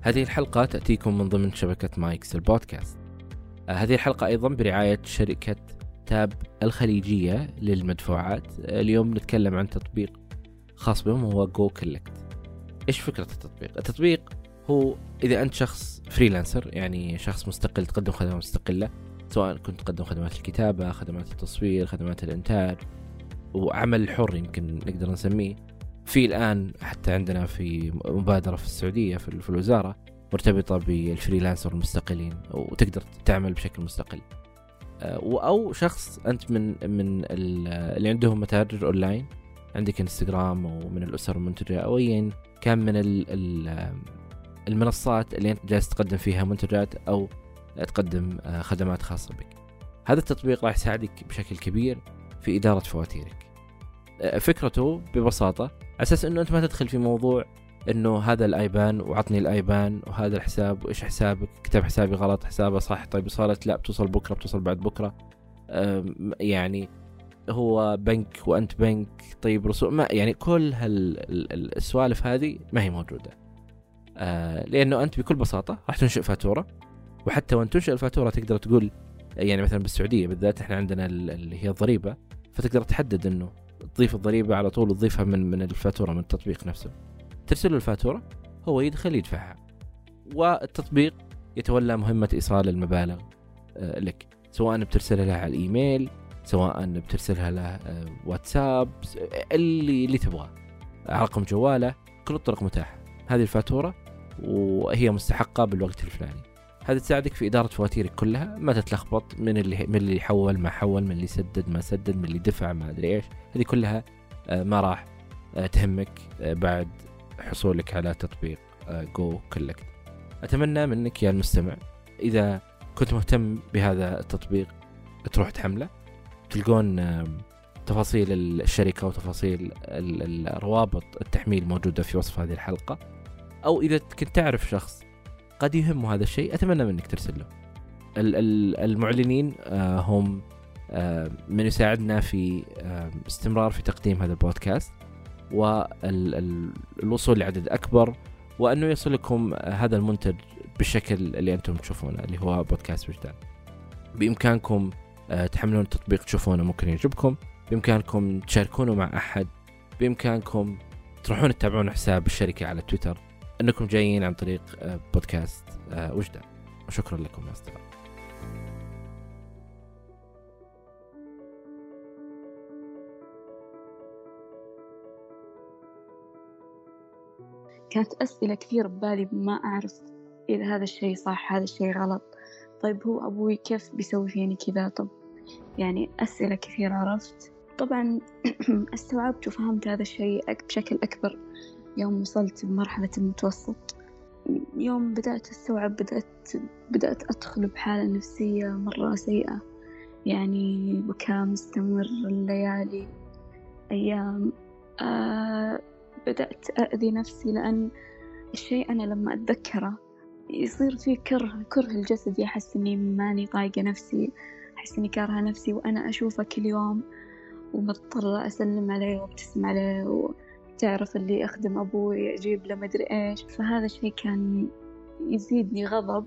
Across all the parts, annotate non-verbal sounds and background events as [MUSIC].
هذه الحلقة تأتيكم من ضمن شبكة مايكس البودكاست آه، هذه الحلقة أيضا برعاية شركة تاب الخليجية للمدفوعات. آه، اليوم نتكلم عن تطبيق خاص بهم هو goCollect إيش فكرة التطبيق؟ التطبيق هو إذا أنت شخص freelancer يعني شخص مستقل تقدم خدمات مستقلة سواء كنت تقدم خدمات الكتابة خدمات التصوير خدمات الإنتاج وعمل حر يمكن نقدر نسميه. في الآن حتى عندنا في مبادرة في السعودية في الوزارة مرتبطة بال freelancer المستقلين وتقدر تعمل بشكل مستقل. آه، أو شخص أنت من من اللي عندهم متاجر أونلاين عندك إنستغرام أو من الأسر المنتجة أو أيا كان من المنصات اللي أنت جالس تقدم فيها منتجات أو تقدم آه، خدمات خاصة بك. هذا التطبيق راح يساعدك بشكل كبير في إدارة فواتيرك. آه، فكرته ببساطة على أساس أنه أنت ما تدخل في موضوع إنه هذا الآيبان وعطني الآيبان وهذا الحساب وإيش حسابك كتب حسابي غلط حسابه صح طيب وصلت لا بتوصل بكرة بتوصل بعد بكرة. يعني هو بنك وأنت بنك طيب رسوم ما يعني كل هالسوالف هذه ما هي موجودة. آه، لأنه أنت بكل بساطة راح تنشئ فاتورة وحتى وانت تنشئ الفاتورة تقدر تقول يعني مثلا بالسعودية بالذات إحنا عندنا اللي هي الضريبة فتقدر تحدد إنه تضيف الضريبة على طول وتضيفها من من الفاتورة من التطبيق نفسه. ترسل له الفاتورة هو يدخل يدفعها. والتطبيق يتولى مهمة إيصال المبالغ آه، لك. سواء بترسلها له على الإيميل سواء بترسلها له آه، واتساب اللي اللي تبغاه. رقم جواله كل الطرق متاحة. هذه الفاتورة وهي مستحقة بالوقت الفلاني. هذا تساعدك في إدارة فواتيرك كلها. ما تتلخبط من اللي من اللي حول ما حول من اللي سدد ما سدد من اللي دفع ما أدري إيش. هذه كلها آه، ما راح تهمك بعد حصولك على تطبيق جو آه، كولكت أتمنى منك يا المستمع إذا كنت مهتم بهذا التطبيق تروح تحمله. تلقون تفاصيل الشركة وتفاصيل الروابط التحميل موجودة في وصف هذه الحلقة. أو إذا كنت تعرف شخص قد يهمه هذا الشيء أتمنى منك ترسل له. المعلنين آه، هم آه، من يساعدنا في استمرار في تقديم هذا البودكاست والوصول لعدد أكبر وأنه يصلكم هذا المنتج بالشكل اللي أنتم تشوفونه اللي هو بودكاست وجدان. بإمكانكم آه، تحملون التطبيق تشوفونه ممكن يعجبكم. بإمكانكم تشاركونه مع أحد. بإمكانكم تروحون تتابعون حساب الشركة على تويتر. أنكم جايين عن طريق آه، بودكاست آه، وجدان. وشكرا لكم يا أصدقائي كانت أسئلة كثير ببالي ما أعرف إذا هذا الشي صح هذا الشي غلط. طيب هو أبوي كيف بيسوي فيني كذا؟ طب يعني أسئلة كثير عرفت. طبعا [CLEARS THROAT] استوعبت وفهمت هذا الشيء بشكل أكبر. يوم وصلت بمرحلة المتوسط. يوم بدأت أستوعب بدأت بدأت أدخل بحالة نفسية مرة سيئة. يعني بكاء مستمر الليالي أيام. آه بدأت أأذي نفسي لأن الشيء أنا لما أتذكره يصير في كره كره الجسد أحس إني ماني طايقة نفسي أحس إني كارهة نفسي وأنا أشوفه كل يوم ومضطرة أسلم عليه وأبتسم عليه وتعرف اللي أخدم أبوي أجيب له مدري إيش. فهذا الشيء كان يزيدني غضب.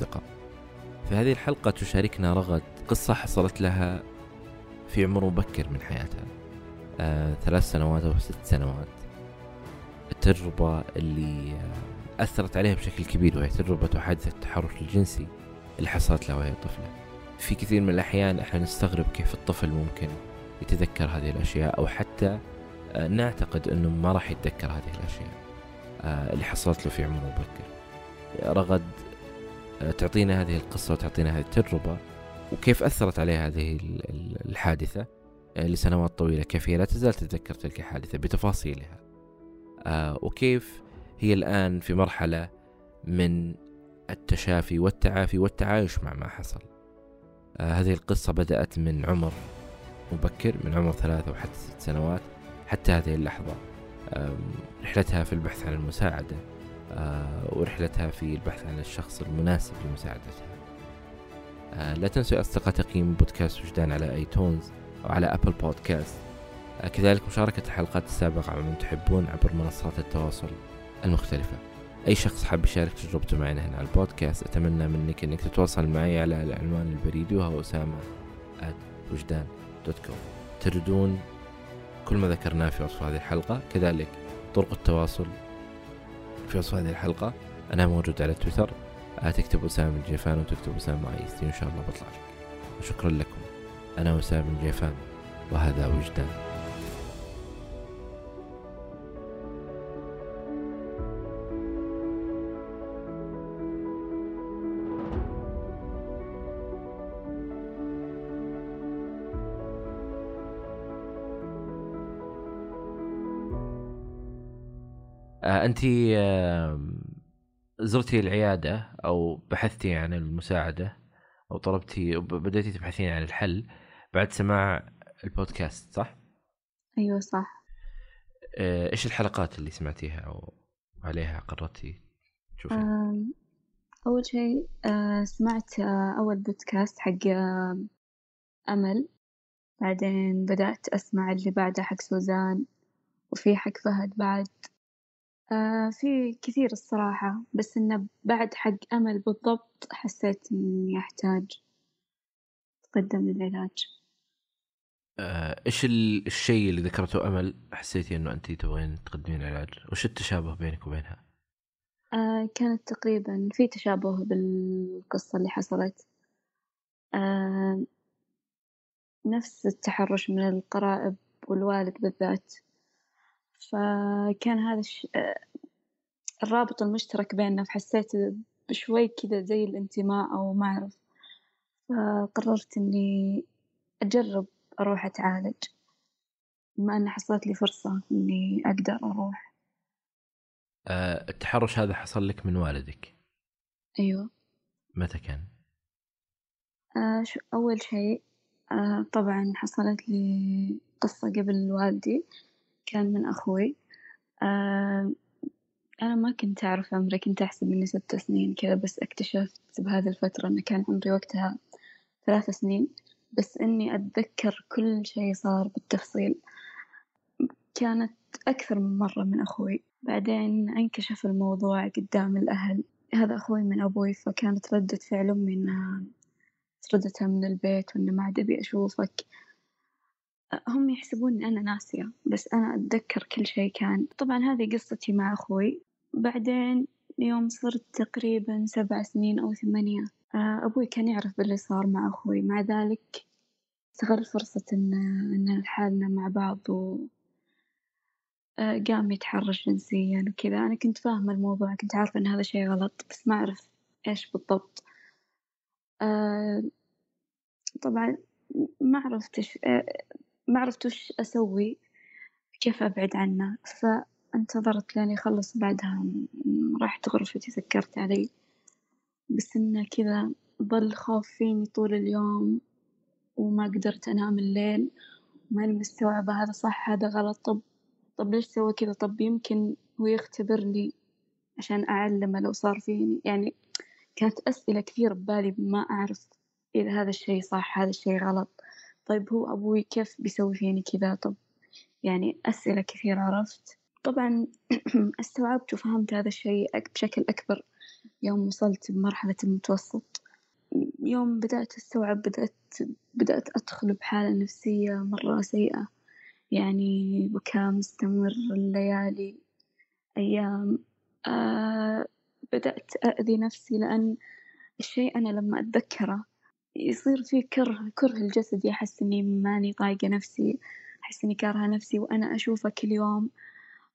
أصدقاء في هذه الحلقة تشاركنا رغد قصة حصلت لها في عمر مبكر من حياتها. آه، ثلاث سنوات أو ست سنوات. التجربة اللي أثرت عليها بشكل كبير وهي تجربة حادثة التحرش الجنسي اللي حصلت لها وهي طفلة. في كثير من الأحيان إحنا نستغرب كيف الطفل ممكن يتذكر هذه الأشياء أو حتى آه، نعتقد أنه ما راح يتذكر هذه الأشياء آه، اللي حصلت له في عمر مبكر. رغد تعطينا هذه القصة وتعطينا هذه التجربة وكيف أثرت عليها هذه الحادثة؟ لسنوات طويلة كيف هي لا تزال تتذكر تلك الحادثة بتفاصيلها. آه، وكيف هي الآن في مرحلة من التشافي والتعافي والتعايش مع ما حصل. آه، هذه القصة بدأت من عمر مبكر من عمر ثلاثة وحتى ست سنوات حتى هذه اللحظة. رحلتها في البحث عن المساعدة. آه، ورحلتها في البحث عن الشخص المناسب لمساعدتها. لا تنسوا أصدقاء تقييم بودكاست وجدان على آيتونز أو على أبل بودكاست. كذلك مشاركة الحلقات السابقة مع من تحبون عبر منصات التواصل المختلفة. أي شخص حاب يشارك تجربته معنا هنا على البودكاست أتمنى منك أنك تتواصل معي على العنوان البريدي وهو أسامة وجدان dot com تجدون كل ما ذكرناه في وصف هذه الحلقة كذلك طرق التواصل في وصف هذه الحلقة. أنا موجود على تويتر تكتب أسامة الجيفان وتكتب أسامة آيستي إن شاء الله بطلع لك. وشكرا لكم. أنا أسامة الجيفان وهذا وجدان. انت آه زرتي العيادة أو بحثتي عن المساعدة أو طلبتي بدأتي تبحثين عن الحل بعد سماع البودكاست صح؟ أيوه صح آه إيش الحلقات اللي سمعتيها أو عليها قررتي تشوفين؟ أول شيء آه سمعت أول بودكاست حق أمل بعدين بدأت أسمع اللي بعده حق سوزان وفي حق فهد بعد آه في كثير الصراحة بس إنه بعد حق أمل بالضبط حسيت إني أحتاج أتقدم للعلاج. آه إيش الشيء اللي ذكرته أمل حسيتي إنه أنت تبغين تقدمين العلاج وش التشابه بينك وبينها؟ آه كانت تقريبا في تشابه بالقصة اللي حصلت. آه نفس التحرش من القرائب والوالد بالذات. فكان هذا الش... الرابط المشترك بيننا فحسيت بشوي كذا زي الانتماء أو ما أعرف فقررت إني أجرب أروح أتعالج بما أن حصلت لي فرصة إني أقدر أروح. أه التحرش هذا حصل لك من والدك؟ أيوه. متى كان؟ أه أول شيء طبعا حصلت لي قصة قبل والدي. كان من أخوي. آه أنا ما كنت أعرف عمري كنت أحسب إني ست سنين كذا بس اكتشفت بهذه الفترة إنه كان عمري وقتها ثلاث سنين. بس إني أتذكر كل شي صار بالتفصيل. كانت أكثر من مرة من أخوي. بعدين انكشف الموضوع قدام الأهل. هذا أخوي من أبوي فكانت ردة فعل أمي إنها طردتها من البيت وإنه ما عاد أبي أشوفك. هم يحسبون إني أنا ناسية بس أنا أتذكر كل شي كان. طبعا هذه قصتي مع أخوي. بعدين يوم صرت تقريبا سبع سنين أو ثمانية آه، أبوي كان يعرف باللي صار مع أخوي. مع ذلك استغل فرصة إن إن حالنا مع بعض و آه، يتحرش جنسيا وكذا. أنا كنت فاهمة الموضوع كنت عارفة إن هذا شي غلط بس ما أعرف إيش بالضبط. آه، طبعا ما عرفت ما عرفت وش أسوي كيف أبعد عنه؟ فانتظرت لين يخلص بعدها رحت غرفتي سكرت علي. بس إنه كذا ظل خوف فيني طول اليوم وما قدرت أنام الليل ماني مستوعبة هذا صح؟ هذا غلط. طب طب ليش سوى كذا؟ طب يمكن هو يختبرني عشان أعلمه لو صار فيني يعني كانت أسئلة كثير ببالي ما أعرف إذا هذا الشي صح هذا الشي غلط. طيب هو أبوي كيف بيسوي فيني كذا؟ طب يعني أسئلة كثير عرفت؟ طبعا [CLEARS THROAT] استوعبت وفهمت هذا الشيء بشكل أكبر يوم وصلت بمرحلة المتوسط. يوم بدأت أستوعب بدأت بدأت أدخل بحالة نفسية مرة سيئة. يعني بكاء مستمر الليالي أيام. آه بدأت أأذي نفسي لأن الشيء أنا لما أتذكره يصير في كره كره الجسد أحس إني ماني طايقة نفسي أحس إني كارهة نفسي وأنا أشوفه كل يوم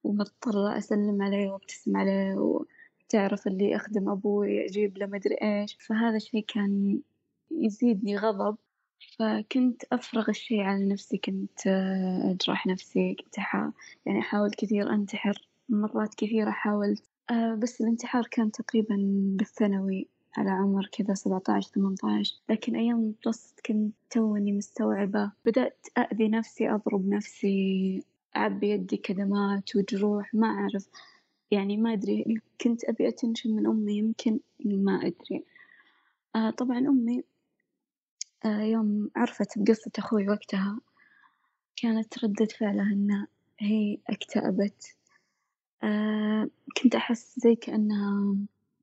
ومضطرة أسلم عليه وأبتسم عليه وتعرف اللي أخدم أبوي أجيب له مدري إيش. فهذا الشي كان يزيدني غضب. فكنت أفرغ الشي على نفسي كنت أجرح نفسي كنت أحا يعني أحاول كثير أنتحر. مرات كثيرة حاولت. آه، بس الانتحار كان تقريبا بالثانوي. على عمر كذا سبعة عشر ثمانية عشر لكن أيام المتوسط كنت توني مستوعبة. بدأت أأذي نفسي أضرب نفسي أعبي يدي كدمات وجروح ما أعرف. يعني ما أدري كنت أبي أتنشن من أمي يمكن ما أدري. آه طبعا أمي آه يوم عرفت بقصة أخوي وقتها كانت ردة فعلها إن هي اكتئبت. آه كنت أحس زي كأنها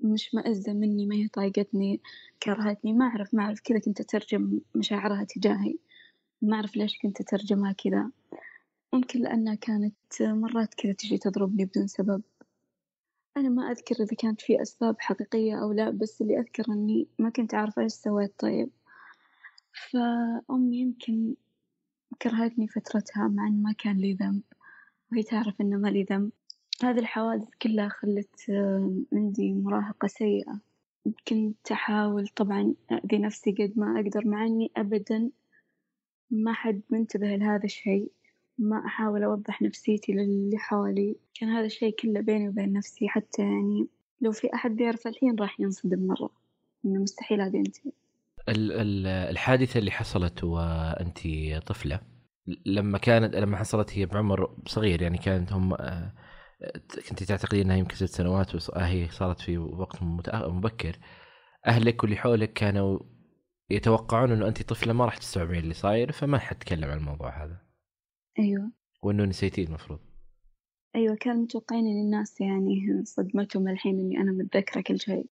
مشمئزة مني ما هي طايقتني كرهتني ما أعرف ما أعرف كذا كنت أترجم مشاعرها تجاهي. ما أعرف ليش كنت أترجمها كذا. ممكن لأنها كانت مرات كذا تجي تضربني بدون سبب. أنا ما أذكر إذا كانت في أسباب حقيقية أو لا بس اللي أذكر إني ما كنت عارفة إيش سويت. طيب. فأمي يمكن كرهتني فترتها مع إن ما كان لي ذنب وهي تعرف إنه ما لي ذنب. هذي الحوادث كلها خلت عندي مراهقة سيئة. كنت أحاول طبعا أأذي نفسي قد ما أقدر مع إني أبدا ما حد منتبه لهذا الشي ما أحاول أوضح نفسيتي للي حولي كان هذا الشي كله بيني وبين نفسي حتى يعني لو في أحد بيعرف الحين راح ينصدم مرة. إنه مستحيل هذه ينتهي الحادثة اللي حصلت وأنت طفلة لما كانت لما حصلت هي بعمر صغير يعني كانت هم آه، كنت تعتقدين إنها يمكن ست سنوات وهي صارت في وقت مبكر. أهلك واللي حولك كانوا يتوقعون إنه انت طفلة ما راح تستوعبين اللي صاير فما حد تكلم عن الموضوع هذا. أيوه. وإنه نسيتيه المفروض. أيوه كانوا متوقعين إن الناس يعني صدمتهم الحين إني أنا متذكرة كل شيء.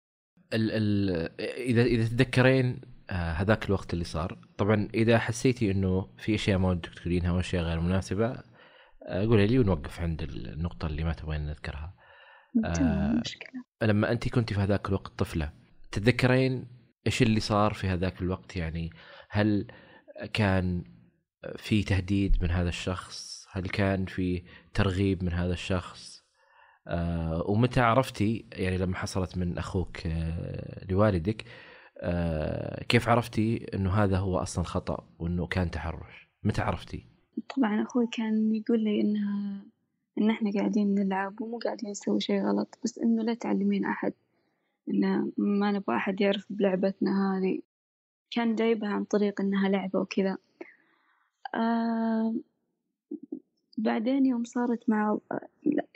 ال ال إذا إذا تتذكرين آه، هذاك الوقت اللي صار. طبعا إذا حسيتي إنه في أشياء ما ودك تقولينها أو اشياء غير مناسبة قولي لي ونوقف عند النقطة اللي ما تبغين نذكرها. آه لما أنت كنت في هذاك الوقت طفلة تتذكرين إيش اللي صار في هذاك الوقت يعني هل كان في تهديد من هذا الشخص؟ هل كان في ترغيب من هذا الشخص؟ آه ومتى عرفتي يعني لما حصلت من أخوك آه لوالدك آه كيف عرفتي أنه هذا هو أصلا خطأ وأنه كان تحرش؟ متى عرفتي؟ طبعا أخوي كان يقول لي إنها إن إحنا قاعدين نلعب ومو قاعدين نسوي شي غلط بس إنه لا تعلمين أحد إنه ما نبغى أحد يعرف بلعبتنا هذي كان جايبها عن طريق إنها لعبة وكذا. آه بعدين يوم صارت مع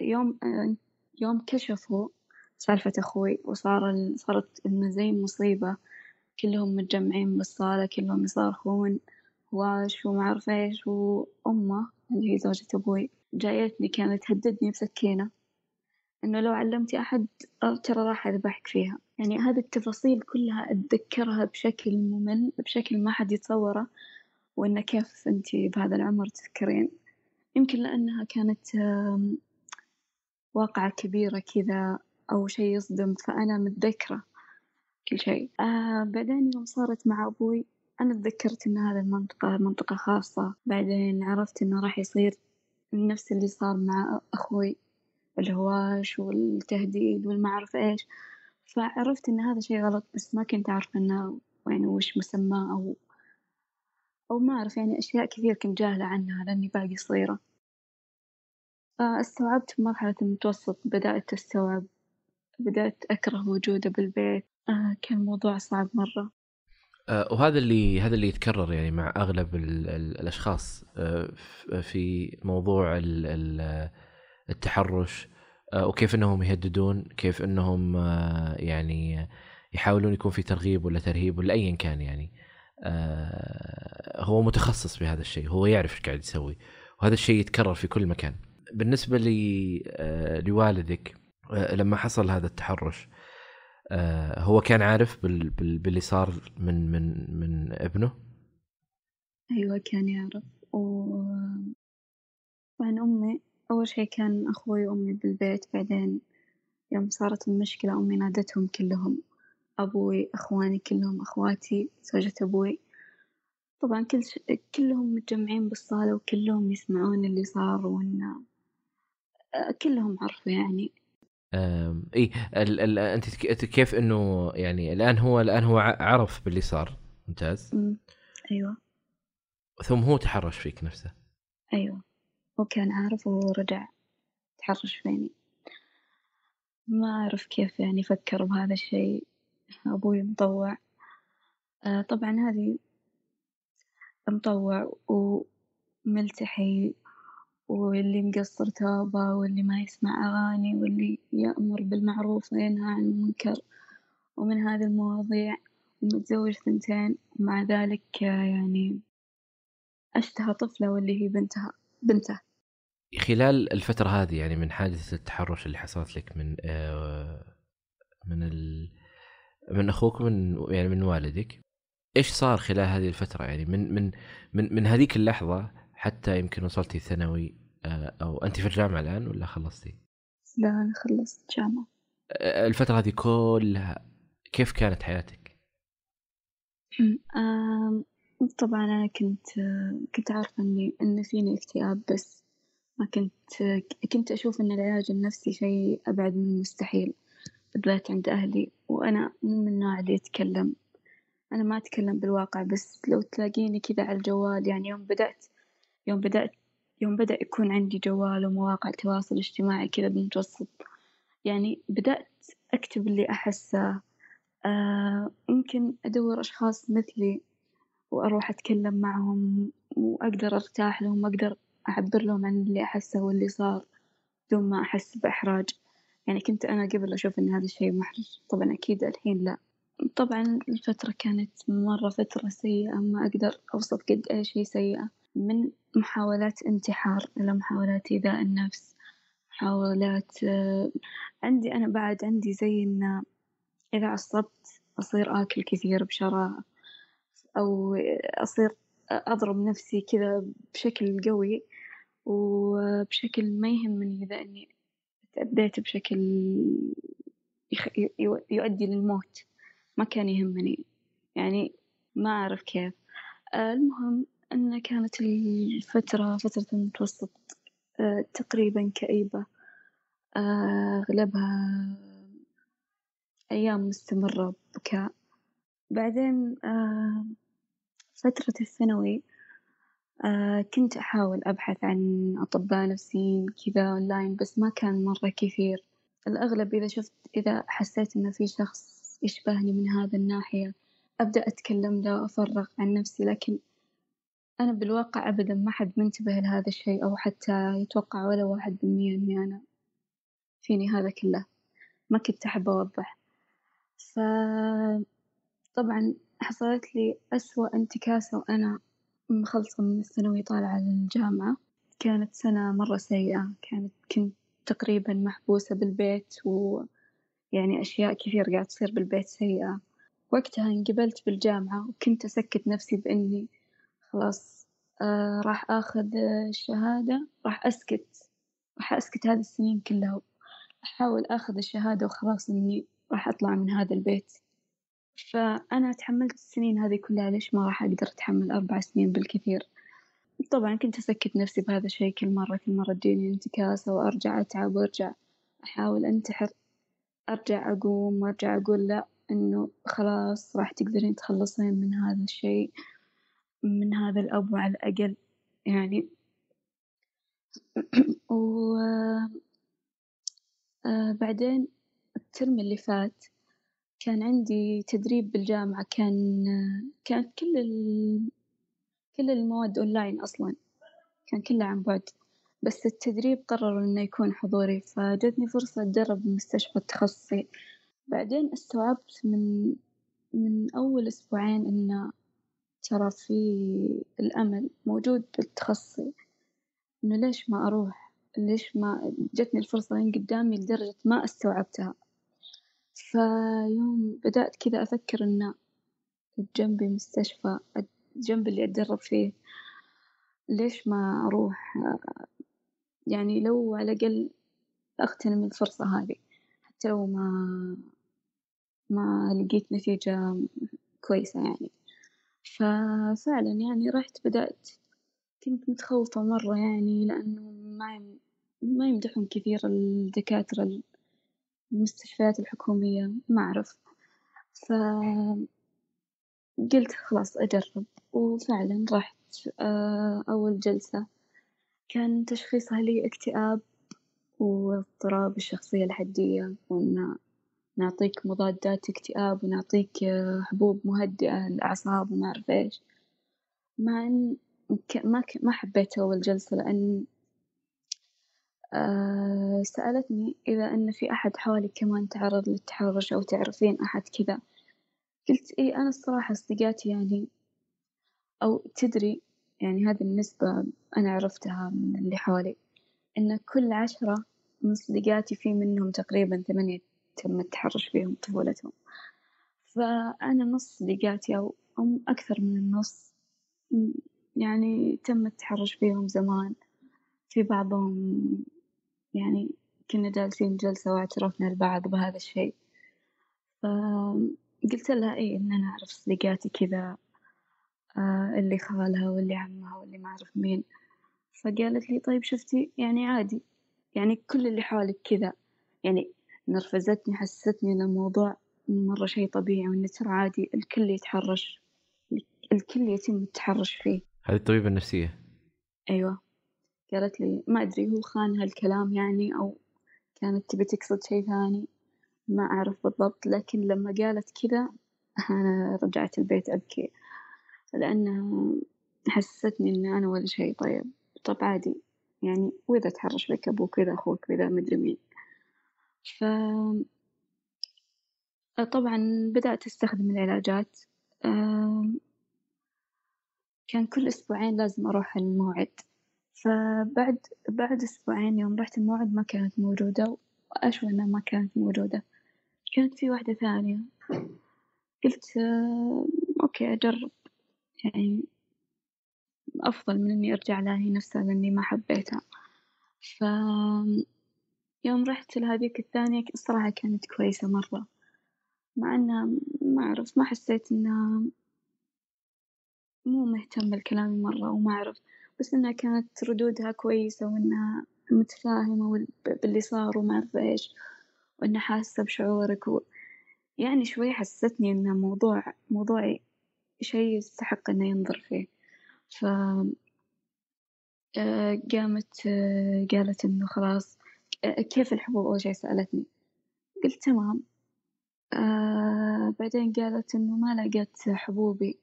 يوم يوم كشفوا سالفة أخوي وصار صارت إنه زي مصيبة كلهم متجمعين بالصالة كلهم يصارخون. واش وما أعرف إيش وأمه اللي هي زوجة أبوي جايتني كانت تهددني بسكينة. إنه لو علمتي أحد ترى راح أذبحك فيها. يعني هذه التفاصيل كلها أتذكرها بشكل ممل بشكل ما حد يتصوره. وإنه كيف أنتي بهذا العمر تذكرين؟ يمكن لأنها كانت واقعة كبيرة كذا أو شي يصدم فأنا متذكرة كل شيء. آه بعدين يوم صارت مع أبوي أنا تذكرت إن هذه المنطقة منطقة خاصة. بعدين عرفت إنه راح يصير نفس اللي صار مع أخوي الهواش والتهديد والما أعرف إيش. فعرفت إن هذا شي غلط بس ما كنت أعرف إنه يعني وش مسماه أو أو ما أعرف يعني أشياء كثير كنت جاهلة عنها لأني باقي صغيرة. فاستوعبت في مرحلة المتوسط بدأت أستوعب بدأت أكره وجوده بالبيت. آه كان موضوع صعب مرة. وهذا اللي هذا اللي يتكرر يعني مع أغلب ال ال الأشخاص آه، في موضوع ال ال التحرش آه، وكيف إنهم يهددون كيف إنهم يعني يحاولون يكون في ترغيب ولا ترهيب ولا ايا كان يعني. هو متخصص بهذا الشيء هو يعرف إيش قاعد يسوي وهذا الشيء يتكرر في كل مكان. بالنسبة لوالدك لما حصل هذا التحرش آه، هو كان عارف بال بال باللي صار من من من ابنه. أيوه كان يعرف. و طبعا أمي أول شي كان أخوي وأمي بالبيت بعدين يوم صارت المشكلة أمي نادتهم كلهم. أبوي أخواني كلهم أخواتي زوجة أبوي. طبعا كل ش... كلهم متجمعين بالصالة وكلهم يسمعون اللي صار وإن كلهم عرفوا يعني. اي ال ال أنت كيف إنه يعني الآن هو الآن هو عرف باللي صار. ممتاز. أيوة. ثم هو تحرش فيك نفسه. أيوة. هو كان عارف ورجع تحرش فيني. ما أعرف كيف يعني فكر بهذا الشيء. أبوي مطوع. آه طبعا هذه مطوع وملتحي واللي مقصر توبة واللي ما يسمع أغاني واللي يأمر بالمعروف وينهى عن المنكر ومن هذه المواضيع ومتزوج ثنتين. ومع ذلك يعني أشتهى طفلة واللي هي بنتها بنته. خلال الفترة هذه يعني من حادثة التحرش اللي حصلت لك من آه من ال من أخوك من يعني من والدك إيش صار خلال هذه الفترة؟ يعني من من من من هذيك اللحظة حتى يمكن وصلتي ثانوي آه أو أنت في الجامعة الآن ولا خلصتي؟ لا أنا خلصت جامعة آه الفترة هذه كلها كيف كانت حياتك؟ طبعا أنا كنت كنت عارفة إني إن فيني اكتئاب بس ما كنت كنت أشوف إن العلاج النفسي شي أبعد من المستحيل بالذات عند أهلي وأنا مو من النوع اللي يتكلم أنا ما أتكلم بالواقع بس لو تلاقيني كذا على الجوال يعني يوم بدأت يوم بدأت يوم بدأ يكون عندي جوال ومواقع تواصل اجتماعي كذا بالمتوسط يعني بدأت أكتب اللي أحسه. آه ممكن أدور أشخاص مثلي وأروح أتكلم معهم وأقدر أرتاح لهم وأقدر أعبر لهم عن اللي أحسه واللي صار بدون ما أحس بإحراج. يعني كنت أنا قبل أشوف إن هذا الشي محرج. طبعا أكيد الحين لا. طبعا الفترة كانت مرة فترة سيئة ما أقدر أوصف قد إيش هي سيئة. من محاولات انتحار إلى محاولات إيذاء النفس محاولات آه، عندي أنا بعد عندي زي إن إذا عصبت أصير آكل كثير بشراهة أو أصير أضرب نفسي كذا بشكل قوي وبشكل ما يهمني إذا إني تأذيت بشكل يؤدي للموت ما كان يهمني يعني ما أعرف كيف. المهم أن كانت الفترة فترة المتوسط آه، تقريبا كئيبة. آه، أغلبها أيام مستمرة بكاء بعدين آه، فترة الثانوي كنت أحاول أبحث عن أطباء نفسيين كذا أونلاين بس ما كان مرة كثير. الأغلب إذا شفت إذا حسيت إن في شخص يشبهني من هذا الناحية أبدأ أتكلم له وأفرغ عن نفسي لكن أنا بالواقع أبدا ما حد منتبه لهذا الشيء أو حتى يتوقع ولا واحد بالمية إني أنا فيني هذا كله. ما كنت أحب أوضح. ف طبعا حصلت لي أسوأ انتكاسة وأنا مخلصة من الثانوي طالعة للجامعة. كانت سنة مرة سيئة. كانت كنت تقريبا محبوسة بالبيت ويعني أشياء كثير قاعد تصير بالبيت سيئة. وقتها انقبلت بالجامعة وكنت أسكت نفسي بإني خلاص آه راح آخذ الشهادة راح أسكت راح أسكت هذه السنين كلها. أحاول آخذ الشهادة وخلاص إني راح أطلع من هذا البيت. فأنا تحملت السنين هذه كلها ليش ما راح أقدر أتحمل أربع سنين بالكثير؟ طبعا كنت أسكت نفسي بهذا الشيء كل مرة كل مرة تجيني انتكاسة وأرجع أتعب وأرجع أحاول أنتحر. أرجع أقوم وأرجع أقول لأ إنه خلاص راح تقدرين تخلصين من هذا الشيء. من هذا الأب على الأقل يعني. [CLEARS THROAT] و آه، بعدين الترم اللي فات كان عندي تدريب بالجامعة كان كانت كل ال... كل المواد أونلاين أصلا كان كله عن بعد. بس التدريب قرروا إنه يكون حضوري فجتني فرصة أتدرب بمستشفى التخصصي. بعدين استوعبت من من أول أسبوعين إنه ترى في الأمل موجود بالتخصصي إنه ليش ما أروح؟ ليش ما جتني الفرصة لين قدامي لدرجة ما استوعبتها. فيوم بدأت كذا أفكر إنه جنبي مستشفى جنب اللي أتدرب فيه ليش ما أروح؟ يعني لو على الأقل أغتنم الفرصة هذي حتى لو ما ما لقيت نتيجة كويسة يعني. ففعلا يعني رحت بدأت كنت متخوفة مرة يعني لأنه ما ما يمدحون كثير الدكاترة المستشفيات الحكومية ما أعرف. ف قلت خلاص أجرب وفعلا رحت آه، أول جلسة. كان تشخيصها لي اكتئاب واضطراب الشخصية الحدية وإن نعطيك مضادات اكتئاب ونعطيك آه، حبوب مهدئة للأعصاب وما أعرف إيش. مع إن ما ما حبيت أول جلسة لأن آه سألتني إذا إن في أحد حولك كمان تعرض للتحرش أو تعرفين أحد كذا. قلت إيه أنا الصراحة أصدقائي يعني أو تدري يعني هذه النسبة أنا عرفتها من اللي حولي إن كل عشرة من صديقاتي في منهم تقريبا ثمانية تم التحرش فيهم طفولتهم. فأنا نص صديقاتي أو أو أكثر من النص يعني تم التحرش فيهم زمان. في بعضهم يعني كنا جالسين جلسة واعترفنا البعض بهذا الشيء. فقلت لها إيه إن أنا أعرف صديقاتي كذا آه اللي خالها واللي عمها واللي ما أعرف مين. فقالت لي طيب شفتي؟ يعني عادي. يعني كل اللي حولك كذا. يعني نرفزتني حسستني إن الموضوع مرة شي طبيعي وإن ترى عادي الكل يتحرش الكل يتم التحرش فيه. هذه الطبيبة النفسية. أيوة. قالت لي ما أدري هو خان هالكلام يعني أو كانت تبي تقصد شي ثاني ما أعرف بالضبط. لكن لما قالت كذا أنا رجعت البيت أبكي لأنها حسستني إن أنا ولا شي طيب طب عادي. يعني وإذا تحرش بك أبوك وإذا أخوك وإذا مدري مين. ف طبعا بدأت أستخدم العلاجات. كان كل أسبوعين لازم أروح الموعد. فبعد بعد أسبوعين يوم رحت الموعد ما كانت موجودة وأشوى إنها ما كانت موجودة. كانت في واحدة ثانية. قلت أوكي أجرب. يعني أفضل من إني أرجع لها هي نفسها لأني ما حبيتها. ف يوم رحت لهذيك الثانية الصراحة كانت كويسة مرة. مع إنها ما أعرف ما حسيت إنها مو مهتمة لكلامي مرة وما أعرف. بس إنها كانت ردودها كويسة وإنها متفاهمة باللي صار وما أعرف إيش وإنها حاسة بشعورك و... يعني شوي حسستني إن موضوع موضوعي شي يستحق إنه ينظر فيه. ف آه، قامت آه، قالت إنه خلاص كيف الحبوب؟ أول شي سألتني. قلت تمام. آه بعدين قالت إنه ما لقيت حبوبي.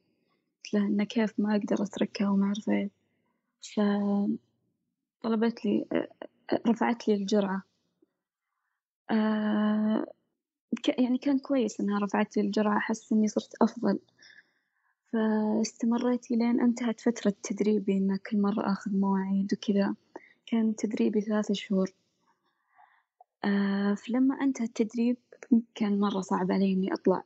قلت لها إنه كيف ما أقدر أتركها وما أعرف إيه فطلبت لي رفعت لي الجرعة. آه يعني كان كويس إنها رفعت لي الجرعة. أحس إني صرت أفضل. فاستمريت لين انتهت فترة تدريبي إن كل مرة آخذ مواعيد وكذا. كان تدريبي ثلاثة شهور. آه فلما انتهى التدريب كان مرة صعب علي إني أطلع.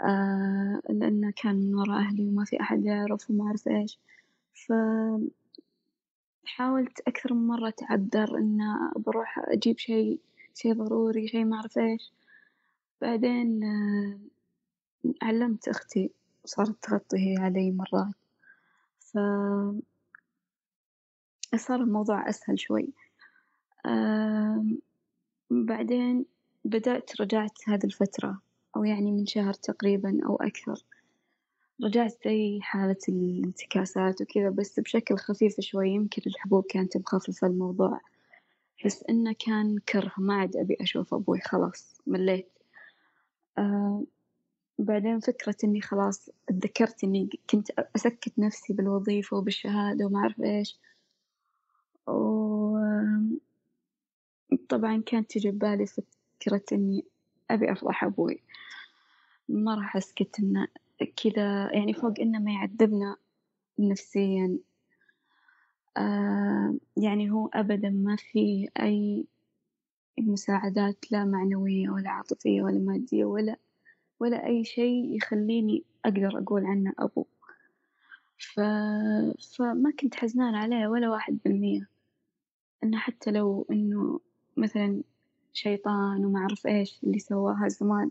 آه لأنه كان من ورا أهلي وما في أحد يعرف وما أعرف إيش. ف حاولت أكثر من مرة أتعذر إن بروح أجيب شي شي ضروري شي ما أعرف إيش. بعدين آه علمت أختي وصارت تغطي هي علي مرات. ف صار الموضوع أسهل شوي. بعدين بدأت رجعت هذه الفترة أو يعني من شهر تقريبا أو أكثر. رجعت زي حالة الانتكاسات وكذا بس بشكل خفيف شوي. يمكن الحبوب كانت مخففة الموضوع بس إنه كان كره. ما عاد أبي أشوف أبوي خلاص مليت. آه بعدين فكرة إني خلاص اتذكرت إني كنت أسكت نفسي بالوظيفة وبالشهادة وما أعرف إيش. و طبعا كانت تجي ببالي فكرة إني أبي أفضح أبوي. ما راح أسكت إنه كذا يعني فوق إنه ما يعذبنا نفسيا. آه يعني هو أبدا ما في أي مساعدات لا معنوية ولا عاطفية ولا مادية ولا ولا أي شي يخليني أقدر أقول عنه أبو. ف... فما كنت حزنانة عليه ولا واحد بالمية. إنه حتى لو إنه مثلا شيطان وما أعرف إيش اللي سواها زمان.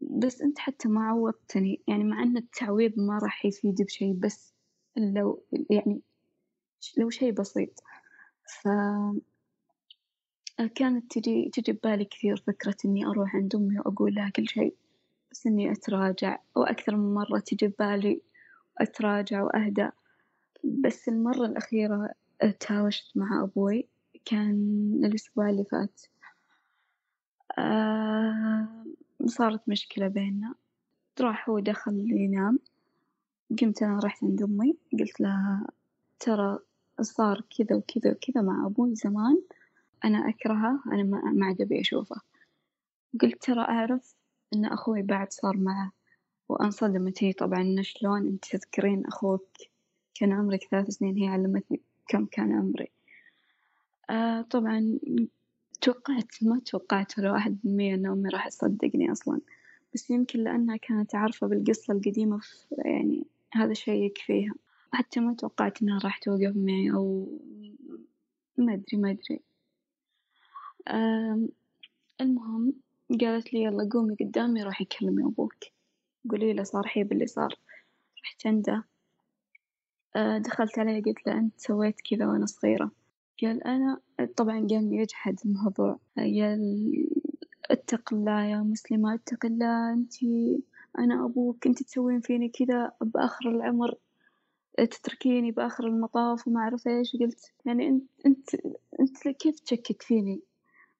بس أنت حتى ما عوضتني يعني مع أن التعويض ما راح يفيد بشي بس لو يعني لو شي بسيط. ف كانت تجي تجي ببالي كثير فكرة إني أروح عند أمي وأقول لها كل شيء بس إني أتراجع. وأكثر من مرة تجي ببالي أتراجع وأهدأ. بس المرة الأخيرة تهاوشت مع أبوي. كان الأسبوع اللي فات. آه صارت مشكلة بيننا. راح هو دخل ينام. قمت أنا رحت عند أمي. قلت لها ترى صار كذا وكذا وكذا مع أبوي زمان. أنا أكرهه. أنا ما عاد أبي أشوفه. قلت ترى أعرف إن أخوي بعد صار معه. وأنصدمت هي طبعا. إنه شلون أنت تذكرين أخوك؟ كان عمرك ثلاث سنين. هي علمتني كم كان عمري. طبعا توقعت ما توقعت ولا واحد بالمية إن أمي راح تصدقني أصلا. بس يمكن لأنها كانت عارفة بالقصة القديمة يعني هذا الشي يكفيها. حتى ما توقعت إنها راح توقف معي أو ما أدري ما أدري. المهم قالت لي يلا قومي قدامي روحي كلمي أبوك. قولي له صار حي باللي صار. رحت عنده. آه، دخلت عليه قلت له أنت سويت كذا وأنا صغيرة. قال أنا طبعا قام يجحد الموضوع. قال اتق الله يا مسلمة اتق الله انتي أنا أبوك انتي تسوين فيني كذا بآخر العمر. تتركيني بآخر المطاف وما أعرف إيش. قلت يعني أنت أنت أنت كيف تشكك فيني؟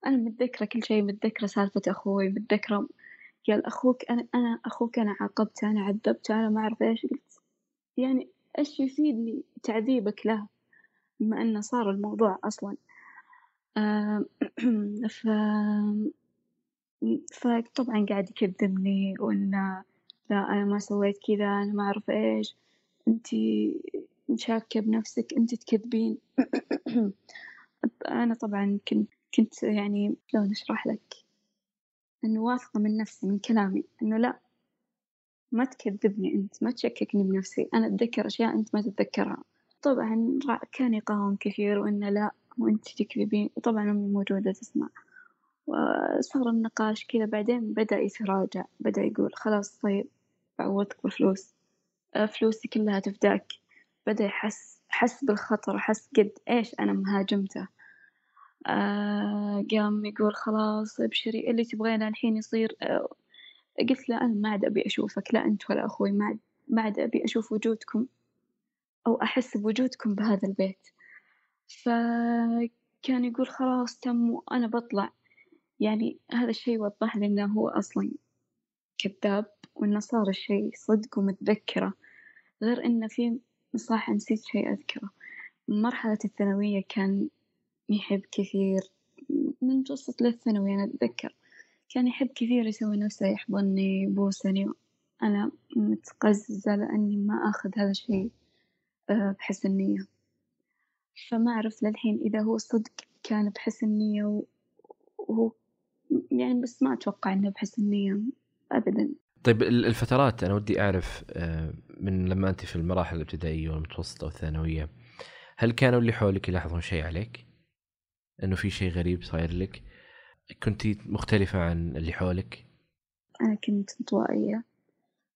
أنا متذكرة كل شي متذكرة سالفة أخوي متذكرة. قال أخوك أنا أنا أخوك أنا عاقبته أنا عذبته أنا ما أعرف إيش. قلت يعني إيش يفيدني تعذيبك له؟ بما إنه صار الموضوع أصلا. آه [CLEARS THROAT] ف فطبعا قاعد يكذبني وإنه لا أنا ما سويت كذا أنا ما أعرف إيش. أنتي شاكة بنفسك أنتي تكذبين. [CLEARS THROAT] أنا طبعا كنت كنت يعني شلون أشرح لك؟ إنه واثقة من نفسي من كلامي. إنه لأ ما تكذبني أنت ما تشككني بنفسي. أنا أتذكر أشياء أنت ما تتذكرها. طبعا كان يقاوم كثير وإنه لأ وأنت تكذبين. وطبعا أمي موجودة تسمع. وصار النقاش كذا بعدين بدأ يتراجع بدأ يقول خلاص طيب بعوضك بفلوس. آه، فلوسي كلها تفداك. بدأ يحس حس بالخطر حس قد إيش أنا مهاجمته. آه قام يقول خلاص ابشري اللي تبغينه الحين يصير. آه قلت له أنا ما عاد أبي أشوفك لا أنت ولا أخوي ما عاد ما عاد أبي أشوف وجودكم. أو أحس بوجودكم بهذا البيت. فكان يقول خلاص تم وأنا بطلع. يعني هذا الشي وضح لي إنه هو أصلا كذاب وإنه صار الشي صدق ومتذكرة. غير إنه في صح نسيت شي أذكره. مرحلة الثانوية كان يحب كثير. من المتوسط للثانوي أنا أتذكر كان يحب كثير يسوي نفسه يحضني يبوسني. أنا متقززة لأني ما آخذ هذا الشي بحسن نية فما أعرف للحين إذا هو صدق كان بحسن نية وهو يعني بس ما أتوقع إنه بحسن نية أبدا طيب الفترات أنا ودي أعرف آه، من لما أنت في المراحل الابتدائية والمتوسطة والثانوية هل كانوا اللي حولك يلاحظون شيء عليك؟ إنه في شيء غريب صاير لك كنتي مختلفة عن اللي حولك؟ أنا كنت انطوائية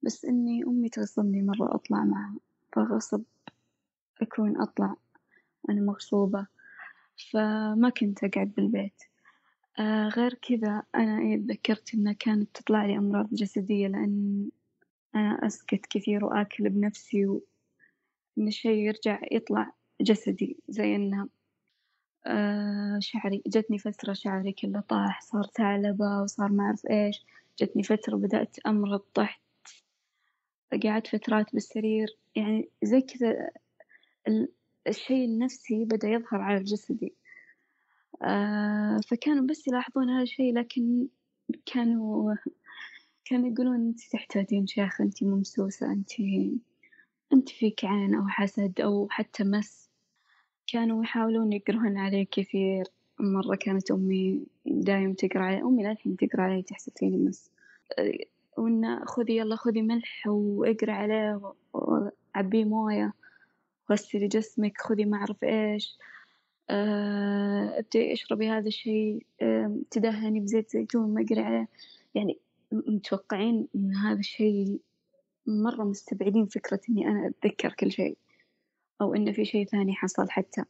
بس إني أمي تغصبني مرة أطلع معها فغصب أكون أطلع أنا مغصوبة فما كنت أقعد بالبيت. آه غير كذا أنا إيه تذكرت إنها كانت تطلع لي أمراض جسدية لأن أنا أسكت كثير وآكل بنفسي وإن الشي يرجع يطلع جسدي زي إنها آه شعري. جتني فترة شعري كله طاح صار ثعلبة وصار ما أعرف إيش. جتني فترة بدأت أمرض طحت قعدت فترات بالسرير. يعني زي كذا الشي النفسي بدأ يظهر على جسدي. آه فكانوا بس يلاحظون هذا الشي لكن كانوا كانوا يقولون أنت تحتاجين شيخ أنت ممسوسة أنت أنت فيك عين أو حسد أو حتى مس. كانوا يحاولون يقرون علي كثير. مرة كانت أمي دايم تقرأ علي أمي للحين تقرأ علي تحسب فيني مس. وإن خذي يلا خذي ملح وإقرأ عليه وعبيه موية. غسلي جسمك خذي ما أعرف إيش آه، ابدأي اشربي هذا الشيء تدهني بزيت زيتون ما أقرا عليه. يعني متوقعين إن هذا الشيء مرة مستبعدين فكرة إني أنا أتذكر كل شيء أو إن في شي ثاني حصل حتى.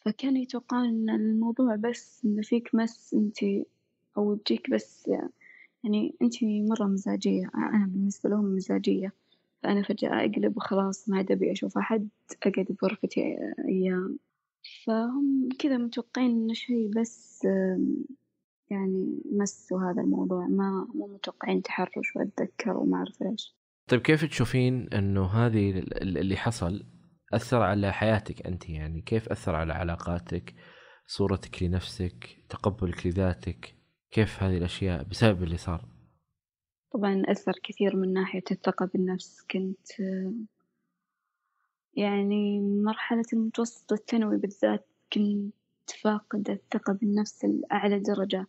فكانوا يتوقعون إن الموضوع بس إن فيك مس إنتي أو بجيك بس يعني أنتي مرة مزاجية أنا بالنسبة لهم مزاجية. فأنا فجأة أقلب وخلاص ما عاد أبي أشوف أحد أقعد بغرفتي أيام. فهم كذا متوقعين إنه شي بس يعني مسوا هذا الموضوع. ما مو متوقعين تحرش وأتذكر وما أعرف إيش. طيب كيف تشوفين إنه هذه اللي حصل أثر على حياتك أنت؟ يعني كيف أثر على علاقاتك صورتك لنفسك تقبلك لذاتك؟ كيف هذه الأشياء بسبب اللي صار؟ طبعا أثر كثير من ناحية الثقة بالنفس. كنت يعني مرحلة المتوسط والثانوي بالذات كنت فاقدة الثقة بالنفس لأعلى درجة.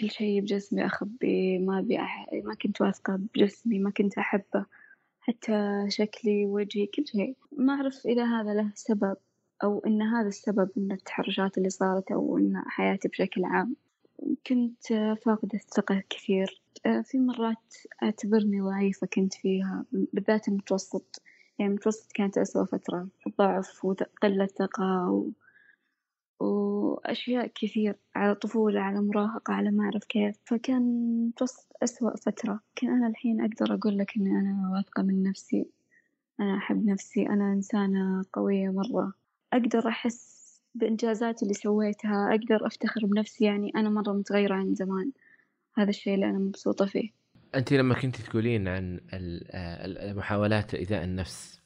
كل شي بجسمي أخبيه ما أبي أح... ما كنت واثقة بجسمي ما كنت أحبه حتى شكلي وجهي كل شيء. ما أعرف إذا هذا له سبب أو إن هذا السبب من التحرشات اللي صارت أو إن حياتي بشكل عام. كنت فاقدة الثقة كثير. في مرات أعتبرني ضعيفة كنت فيها بالذات المتوسط. يعني المتوسط كانت أسوأ فترة. ضعف وقلة ثقة و... وأشياء كثير على طفولة على مراهقة على ما أعرف كيف. فكان متوسط أسوأ فترة. لكن أنا الحين أقدر أقول لك إني أنا واثقة من نفسي. أنا أحب نفسي. أنا إنسانة قوية مرة. أقدر أحس بإنجازاتي اللي سويتها أقدر أفتخر بنفسي يعني أنا مرة متغيرة عن زمان. هذا الشيء اللي أنا مبسوطة فيه. أنت لما كنت تقولين عن محاولات إيذاء النفس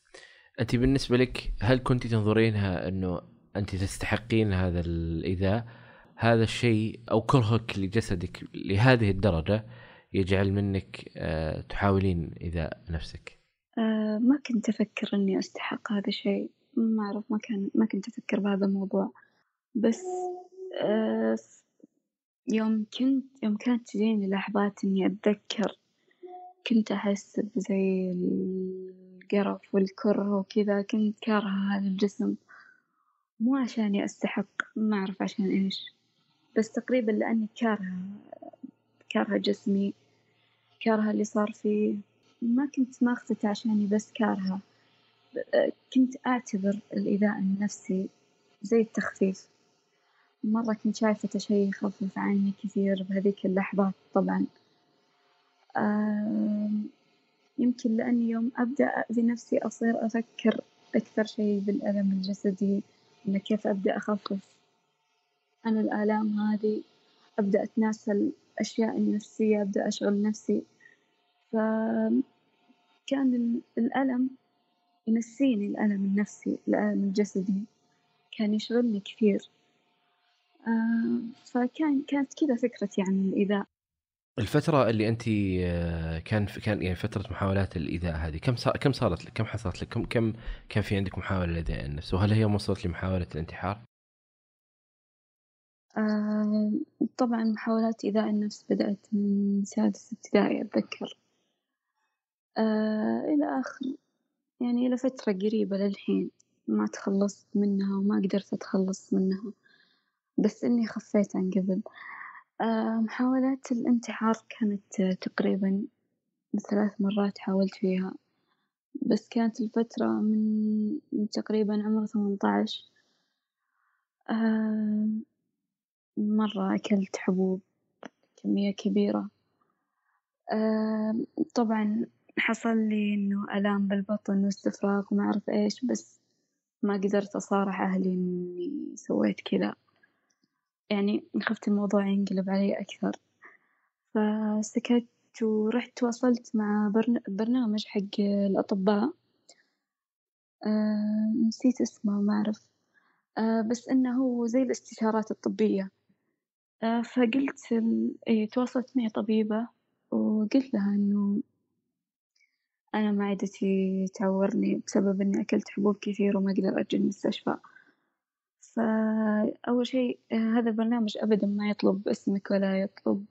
أنت بالنسبة لك هل كنت تنظرينها أنه أنت تستحقين هذا الإيذاء؟ هذا الشيء أو كرهك لجسدك لهذه الدرجة يجعل منك آه، تحاولين إيذاء نفسك؟ أه ما كنت أفكر إني أستحق هذا الشيء. ما أعرف ما كان ما كنت أفكر بهذا الموضوع. بس أه يوم كنت يوم كانت تجيني لحظات إني أتذكر كنت أحس بزي القرف والكره وكذا كنت كارهة هذا الجسم. مو عشاني أستحق ما أعرف عشان إيش. بس تقريبا لأني كارهة كارهة جسمي كارهة اللي صار فيه. ما كنت ماخذته عشاني بس كارهة. كنت أعتبر الإيذاء النفسي زي التخفيف. مرة كنت شايفته شي يخفف عني كثير بهذيك اللحظات طبعا. يمكن لأني يوم أبدأ أأذي نفسي أصير أفكر أكثر شي بالألم الجسدي إن كيف أبدأ أخفف أنا الآلام هذي أبدأ أتناسى الأشياء النفسية أبدأ أشغل نفسي. فكان الألم ينسيني الألم النفسي الألم الجسدي كان يشغلني كثير آه فكان كانت كذا فكرتي عن الإيذاء الفترة اللي أنت آه، كان كان يعني فترة محاولات الإيذاء هذه كم صار كم صارت لك؟ كم حصلت لك؟ كم كم كان في عندك محاولة لإيذاء النفس؟ وهل هي وصلت لمحاولة الانتحار؟ آه طبعا محاولات إيذاء النفس بدأت من سادس ابتدائي أتذكر آه إلى آخر يعني إلى فترة قريبة للحين ما تخلصت منها وما قدرت أتخلص منها بس إني خفيت عن قبل. آه، محاولات الانتحار كانت تقريبا ثلاث مرات حاولت فيها بس كانت الفترة من, تقريبا عمر ثمانية عشر. آه، مرة أكلت حبوب كمية كبيرة. آه، طبعا حصل لي إنه آلام بالبطن واستفراغ وما أعرف إيش بس ما قدرت أصارح أهلي إني سويت كذا. يعني خفت الموضوع ينقلب علي أكثر. فسكت ورحت تواصلت مع برنامج حق الأطباء. أه نسيت اسمه ما أعرف. أه بس إنه هو زي الاستشارات الطبية. أه فقلت إيه تواصلت معي طبيبة وقلت لها إنه أنا معدتي تعورني بسبب إني أكلت حبوب كثير وما أقدر أجي المستشفى. فأول شي هذا البرنامج أبدا ما يطلب اسمك ولا يطلب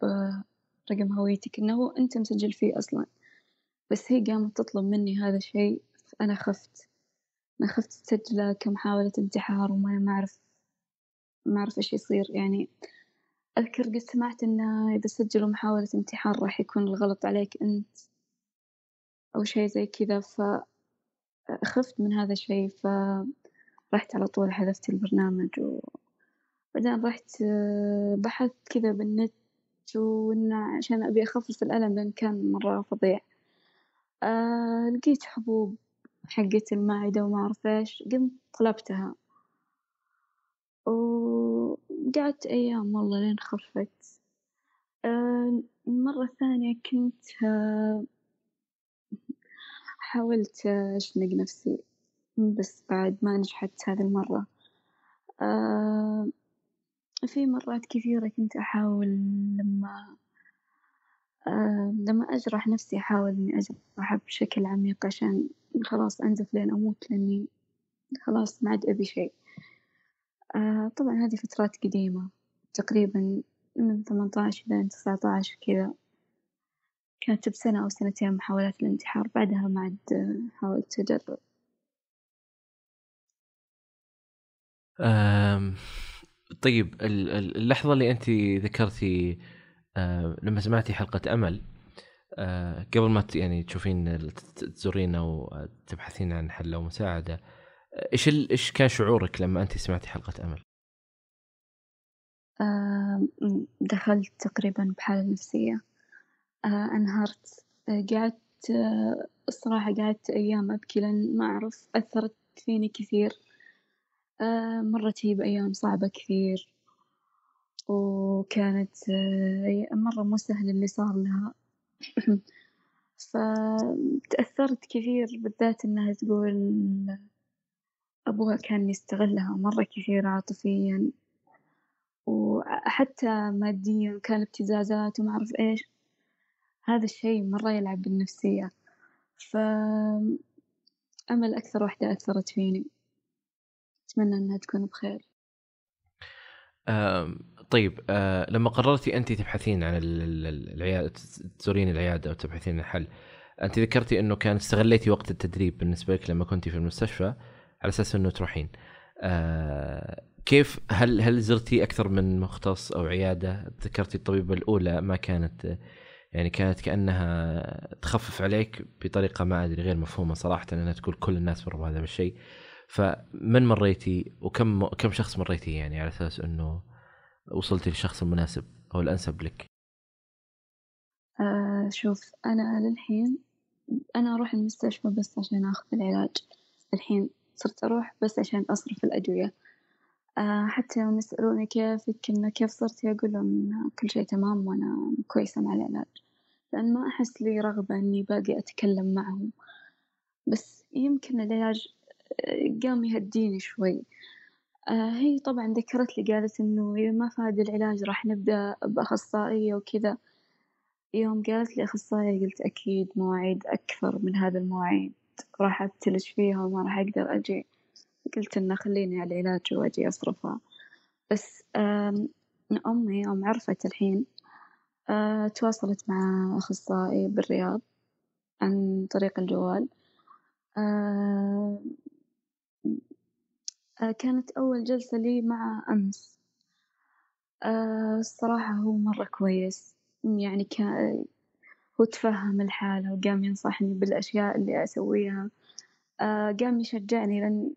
رقم هويتك إنه أنت مسجل فيه أصلا. بس هي قامت تطلب مني هذا الشي فأنا خفت. أنا خفت تسجله كمحاولة انتحار وما ما أعرف ما أعرف إيش يصير. يعني أذكر قد سمعت إنه إذا سجلوا محاولة انتحار راح يكون الغلط عليك أنت. أو شي زي كذا فخفت من هذا الشي ف رحت على طول حذفت البرنامج وبعدين رحت بحثت كذا بالنت وإن عشان أبي أخفف الألم لأن كان مرة فظيع. آه لقيت حبوب حقت المعدة وما أعرف إيش قمت طلبتها. وقعدت أيام والله لين خفت. آه المرة الثانية كنت آه حاولت أشنق نفسي بس بعد ما نجحت هذي المرة. آه في مرات كثيرة كنت أحاول لما آه لما أجرح نفسي أحاول إني أجرحها بشكل عميق عشان خلاص أنزف لين أموت لإني خلاص ما عاد أبي شي، آه طبعًا هذي فترات قديمة تقريبًا من ثمانية عشر إلى تسعة عشر كذا، كانت بسنة أو سنتين محاولات الانتحار بعدها ما عاد حاولت أجرب. آمم طيب اللحظة اللي أنتِ ذكرتِ آه لما سمعتِ حلقة أمل آه قبل ما يعني تشوفين تزورين أو تبحثين عن حل أو مساعدة إيش إيش كان شعورك لما أنتِ سمعتِ حلقة أمل؟ آه دخلت تقريبا بحالة نفسية آه انهارت آه قعدت آه الصراحة قعدت أيام أبكي لأن ما أعرف أثرت فيني كثير. آه مرت هي بأيام صعبة كثير. وكانت آه مرة مو سهل اللي صار لها. [CLEARS THROAT] فتأثرت كثير بالذات إنها تقول أبوها كان يستغلها مرة كثير عاطفيًا. وحتى ماديًا كان ابتزازات وما أعرف إيش. هذا الشي مرة يلعب بالنفسية. فأمل أكثر واحدة أثرت فيني. أتمنى إنها تكون بخير. آه طيب آه لما قررتي انت تبحثين عن العياده تزورين العيادة أو تبحثين عن حل انت ذكرتي إنه كان استغليتي وقت التدريب بالنسبة لك لما كنتي في المستشفى على أساس إنه تروحين. آه كيف هل هل زرتي أكثر من مختص أو عيادة؟ ذكرتي الطبيبة الأولى ما كانت يعني كانت كأنها تخفف عليك بطريقة ما أدري غير مفهومة صراحة إنها تقول كل الناس مروا بهذا الشيء فمن مريتي وكم كم شخص مريتي يعني على أساس إنه وصلتي للشخص المناسب أو الأنسب لك؟ آه شوف أنا للحين أنا أروح المستشفى بس عشان آخذ العلاج. الحين صرت أروح بس عشان أصرف الأدوية. حتى يوم يسألوني كيفك إنه كيف صرتي أقول لهم كل شيء تمام وأنا كويسة مع العلاج لأن ما أحس لي رغبة إني باقي أتكلم معهم. بس يمكن العلاج قام يهديني شوي. آه هي طبعا ذكرت لي قالت إنه إذا ما فاد العلاج راح نبدأ بأخصائية وكذا. يوم قالت لي أخصائية قلت أكيد مواعيد أكثر من هذا المواعيد. راح أبتلش فيها وما راح أقدر أجي. قلت إنه خليني على العلاج وأجي أصرفها. بس أمي يوم عرفت الحين تواصلت مع أخصائي بالرياض عن طريق الجوال. كانت أول جلسة لي مع أمس. الصراحة هو مرة كويس. يعني كان هو تفهم الحالة وقام ينصحني بالأشياء اللي أسويها. قام يشجعني لأن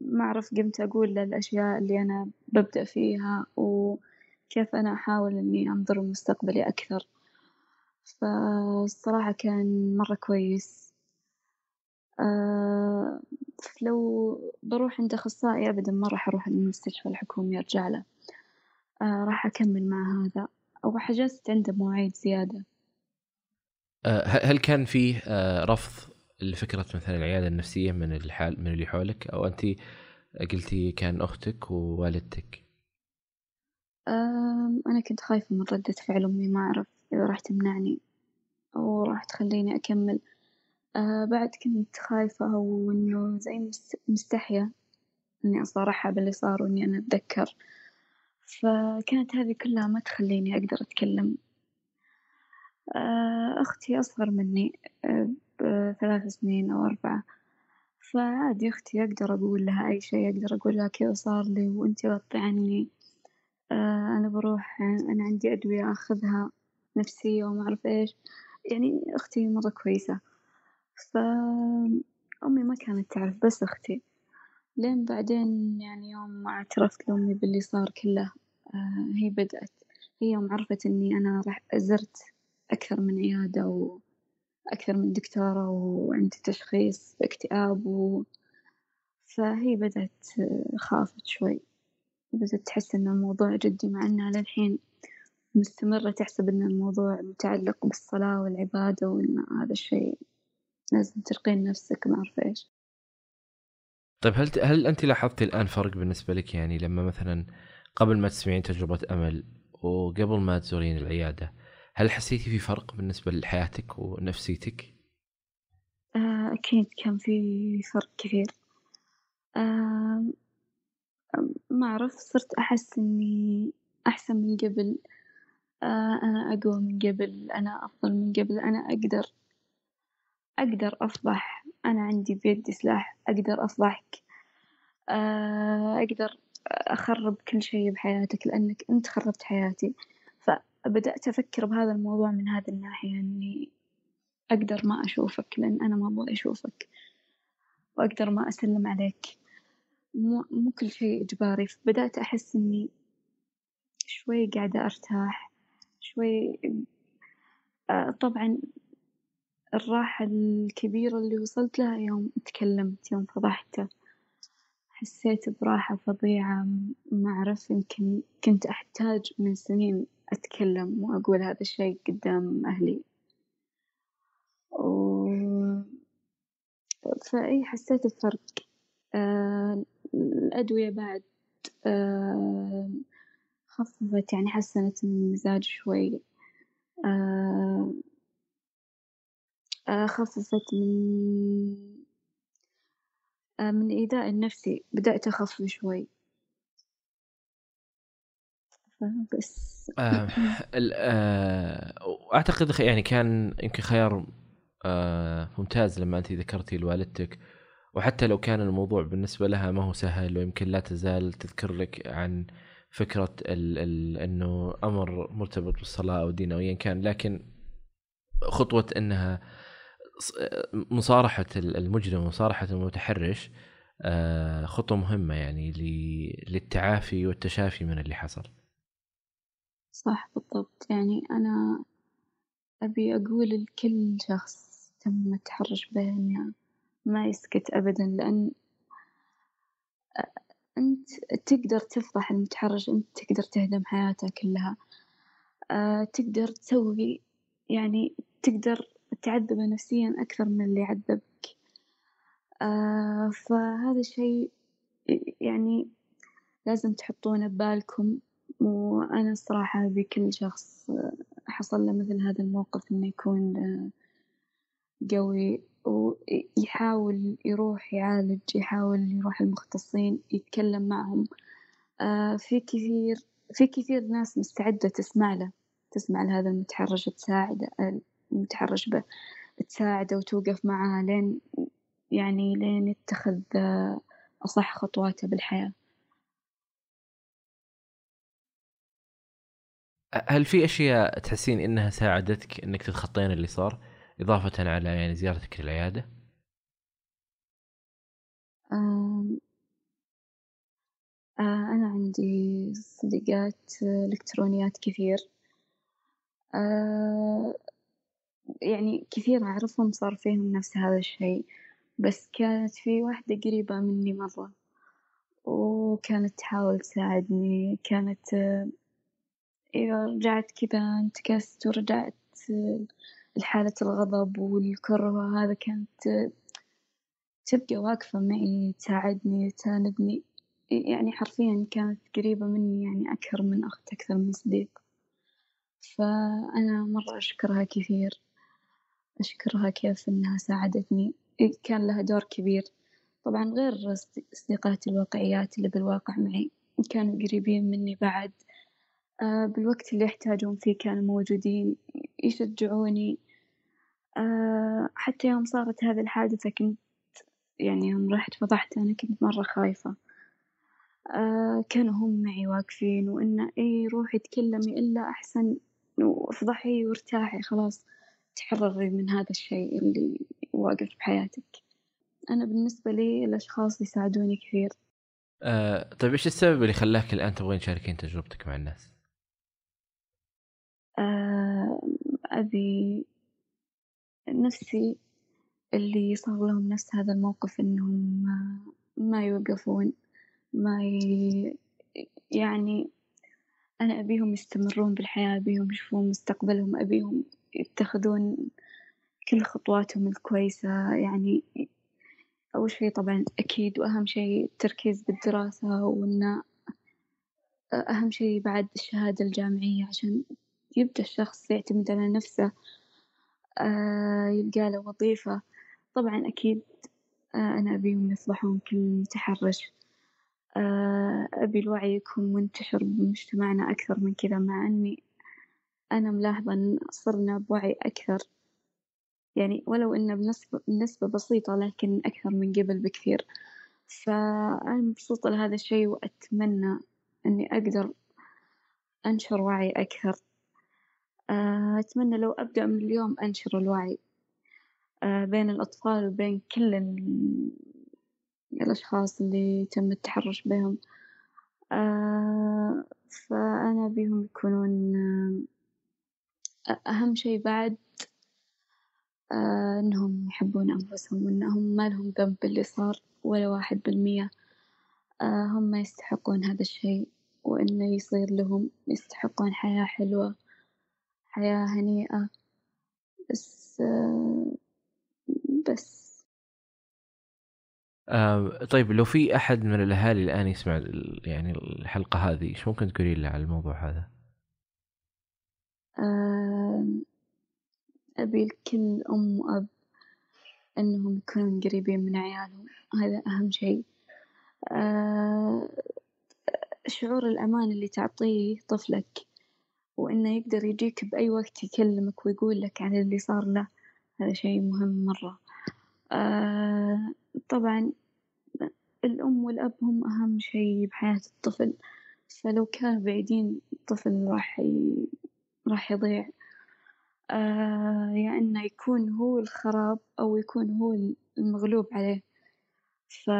ما أعرف قمت أقول الأشياء اللي أنا ببدأ فيها وكيف أنا أحاول إني أنظر لمستقبلي أكثر. فالصراحة كان مرة كويس. آه لو بروح عند أخصائي أبدا ما راح أروح المستشفى الحكومي أرجع له. آه راح أكمل مع هذا. أو حجزت عنده مواعيد زيادة. آه هل كان فيه رفض لفكرة مثلا العيادة النفسية من الحال من اللي حولك أو أنت قلتي كان أختك ووالدتك؟ أنا كنت خايفة من ردة فعل أمي ما أعرف إذا راح تمنعني أو راح تخليني أكمل. أه بعد كنت خايفة أو إنه زي مستحية إني أصارحها باللي صار وإني أنا أتذكر. فكانت هذي كلها ما تخليني أقدر أتكلم. أه أختي أصغر مني. بثلاث سنين أو أربعة. فعادي أختي أقدر أقول لها أي شي أقدر أقول لها كذا صار لي وأنتي غطي عني آه أنا بروح أنا عندي أدوية آخذها نفسية وما أعرف إيش. يعني أختي مرة كويسة. فأمي ما كانت تعرف بس أختي. لين بعدين يعني يوم ما اعترفت لأمي باللي صار كله آه هي بدأت هي يوم عرفت إني أنا راح زرت أكثر من عيادة وأكثر من دكتورة وعندي تشخيص اكتئاب و فهي بدأت خافت شوي. بدأت تحس إن الموضوع جدي مع إنها للحين مستمرة تحسب إن الموضوع متعلق بالصلاة والعبادة وإن هذا الشيء لازم ترقين نفسك ما أعرف إيش. طيب هل هل أنت لاحظتي الآن فرق بالنسبة لك؟ يعني لما مثلا قبل ما تسمعين تجربة أمل وقبل ما تزورين العيادة هل حسيتي في فرق بالنسبة لحياتك ونفسيتك؟ آه، أكيد كان في فرق كثير. آه، ما أعرف صرت أحس إني أحسن من قبل. آه، أنا أقوى من قبل أنا أفضل من قبل أنا أقدر أقدر أفضح. أنا عندي بيدي سلاح أقدر أفضحك. أقدر أخرب كل شي بحياتك لأنك أنت خربت حياتي. فبدأت أفكر بهذا الموضوع من هذه الناحية إني أقدر ما أشوفك لأن أنا ما أبغى أشوفك وأقدر ما أسلم عليك. مو, مو كل شيء إجباري. فبدأت أحس إني شوي قاعدة أرتاح شوي آه، طبعا الراحة الكبيرة اللي وصلت لها يوم تكلمت يوم فضحته حسيت براحة فظيعة ما أعرف يمكن كنت أحتاج من سنين أتكلم وأقول هذا الشي قدام أهلي. و... فأي حسيت بفرق. آه الأدوية بعد آه خففت يعني حسنت من المزاج شوي. آه خففت من من الإيذاء النفسي. بدأت أخف شوي. بس. آه آه أعتقد يعني كان يمكن خيار آه ممتاز لما أنت ذكرتي لوالدتك وحتى لو كان الموضوع بالنسبة لها ما هو سهل ويمكن لا تزال تذكر لك عن فكرة ال ال إنه أمر مرتبط بالصلاة أو دين أو ايا كان لكن خطوة إنها مصارحة المجرم ومصارحه المتحرش آه، خطوة مهمة يعني للتعافي والتشافي من اللي حصل. صح بالضبط. يعني أنا أبي أقول لكل شخص تم التحرش به إنه ما يسكت ابدا لأن أنت تقدر تفضح المتحرش أنت تقدر تهدم حياته كلها. أه تقدر تسوي يعني تقدر تعذبه نفسيا أكثر من اللي عذبك آه فهذا الشيء يعني لازم تحطونه ببالكم. وأنا الصراحة بكل شخص حصل له مثل هذا الموقف إنه يكون قوي ويحاول يروح يعالج يحاول يروح المختصين يتكلم معهم. آه في كثير في كثير ناس مستعدة تسمع له تسمع لهذا المتحرش تساعده متحرش به تساعده وتوقف معاه لين يعني لين يتخذ أصح خطواته بالحياة. هل في أشياء تحسين إنها ساعدتك إنك تتخطين اللي صار إضافة على يعني زيارتك للعيادة؟ أنا عندي صديقات إلكترونيات كثير يعني كثير أعرفهم صار فيهم نفس هذا الشي بس كانت في واحدة قريبة مني مرة وكانت تحاول تساعدني كانت إذا رجعت كذا انتكست ورجعت لحالة الغضب والكره هذا كانت تبقى واقفة معي تساعدني تساندني. يعني حرفيا كانت قريبة مني يعني أكثر من أخت أكثر من صديق. فأنا مرة أشكرها كثير. أشكرها كيف إنها ساعدتني. كان لها دور كبير. طبعا غير صديقاتي الواقعيات اللي بالواقع معي كانوا قريبين مني بعد. آه، بالوقت اللي يحتاجون فيه كانوا موجودين يشجعوني. آه، حتى يوم صارت هذه الحادثة كنت يعني يوم رحت فضحت أنا كنت مرة خايفة. آه، كانوا هم معي واقفين وإنه إيه روحي تكلمي إلا أحسن وافضحي وارتاحي خلاص تحرري من هذا الشيء اللي واقف بحياتك. أنا بالنسبة لي الأشخاص يساعدوني كثير. آه، طيب إيش السبب اللي خلاك الآن تبغين تشاركين تجربتك مع الناس؟ آه، أبي نفسي اللي صار لهم نفس هذا الموقف إنهم ما يوقفون ما ي... يعني أنا أبيهم يستمرون بالحياة أبيهم يشوفون مستقبلهم أبيهم يتخذون كل خطواتهم الكويسة يعني أول شي طبعا أكيد وأهم شي التركيز بالدراسة وإنه أهم شي بعد الشهادة الجامعية عشان يبدأ الشخص يعتمد على نفسه آه يلقى له وظيفة. طبعا أكيد آه أنا أبيهم يصبحون كل متحرش. آه أبي الوعي يكون منتشر بمجتمعنا أكثر من كذا مع إني أنا ملاحظة إن صرنا بوعي أكثر. يعني ولو إنه بنسبة بنسبة بسيطة لكن أكثر من قبل بكثير. فأنا مبسوطة لهذا الشي وأتمنى إني أقدر أنشر وعي أكثر. أتمنى لو أبدأ من اليوم أنشر الوعي آه، بين الأطفال وبين كل الأشخاص اللي تم التحرش بهم آه، فأنا أبيهم يكونون أهم شي بعد إنهم يحبون أنفسهم وإنهم ما لهم ذنب باللي صار ولا واحد بالمية هم يستحقون هذا الشي وإنه يصير لهم يستحقون حياة حلوة. حياة هنيئة. بس بس. آه طيب لو في أحد من الأهالي الآن يسمع يعني الحلقة هذه إيش ممكن تقولين له على الموضوع هذا؟ آه أبي لكل أم وأب إنهم يكونون قريبين من عيالهم. هذا أهم شيء. آه شعور الأمان اللي تعطيه طفلك. وإنه يقدر يجيك بأي وقت يكلمك ويقول لك عن اللي صار. له هذا شي مهم مرة. آه طبعا الأم والأب هم أهم شي بحياة الطفل. فلو كانوا بعيدين الطفل راح ي... راح يضيع. آه يا يعني إنه يكون هو الخراب أو يكون هو المغلوب عليه. ف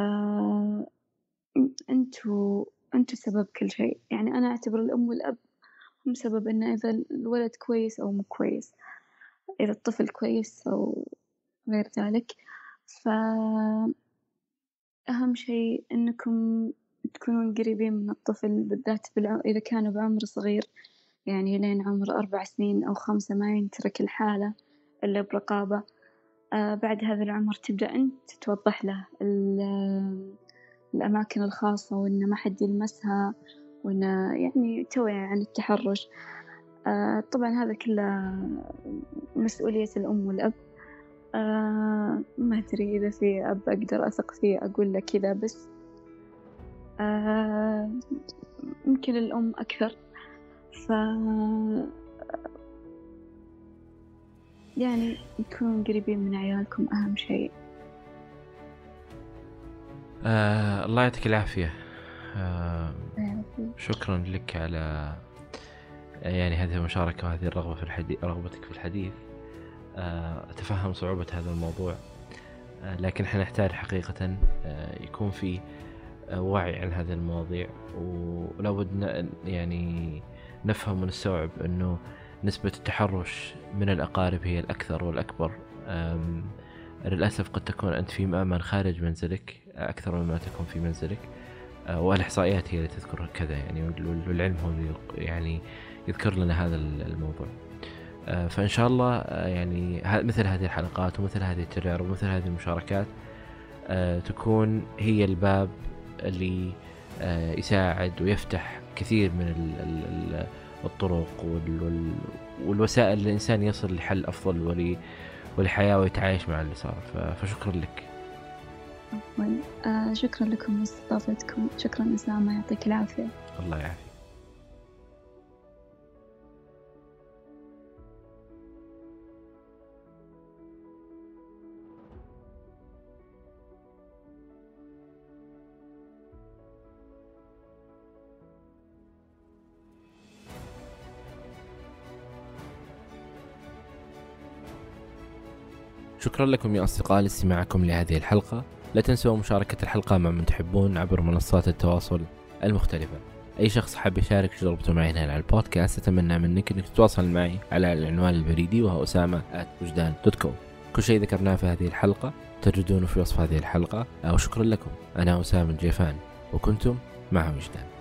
أنتوا أنتوا سبب كل شيء. يعني أنا أعتبر الأم والأب هم سبب إنه إذا الولد كويس أو مو كويس إذا الطفل كويس أو غير ذلك. فأهم شي إنكم تكونون قريبين من الطفل بالذات بالع... إذا كانوا بعمر صغير يعني لين عمر أربع سنين أو خمسة ما ينترك الحالة إلا برقابة. آه بعد هذا العمر تبدأ أنت توضح له الأماكن الخاصة وإن ما حد يلمسها. وإن يعني توعية عن التحرش. آه طبعا هذا كله مسؤولية الأم والأب. آه ما أدري إذا في أب أقدر أثق فيه أقول له كذا بس. آه يمكن الأم أكثر. ف يعني تكونوا قريبين من عيالكم أهم شيء. آه الله يعطيك العافية. شكرا لك على يعني هذه المشاركة وهذه الرغبة في الحديث رغبتك في الحديث. آه أتفهم صعوبة هذا الموضوع. آه لكن إحنا نحتاج حقيقة آه يكون في آه وعي عن هذه المواضيع. ولابد يعني نفهم ونستوعب أنه نسبة التحرش من الأقارب هي الأكثر والأكبر. للأسف قد تكون أنت في مأمن خارج منزلك أكثر مما تكون في منزلك. آه، والإحصائيات هي اللي تذكر كذا يعني والعلم هو اللي يعني يذكر لنا هذا الموضوع. آه، فإن شاء الله آه، يعني مثل هذه الحلقات ومثل هذه التجارب ومثل هذه المشاركات تكون هي الباب اللي يساعد ويفتح كثير من الطرق والوسائل اللي الإنسان يصل لحل أفضل ولحياة ويتعايش مع اللي صار. فشكرا لك. عفوا آه شكرا لكم لاستضافتكم. شكرا أسامة يعطيك العافية. الله يعافيك. شكرا لكم يا أصدقاء لاستماعكم لهذه الحلقة. لا تنسوا مشاركة الحلقة مع من تحبون عبر منصات التواصل المختلفة. أي شخص حاب يشارك تجربته معي هنا على البودكاست أتمنى منك أنك تتواصل معي على العنوان البريدي وهو أسامة وجدان كل شيء ذكرناه في هذه الحلقة تجدونه في وصف هذه الحلقة وشكرا لكم. أنا أسامة الجيفان وكنتم مع وجدان.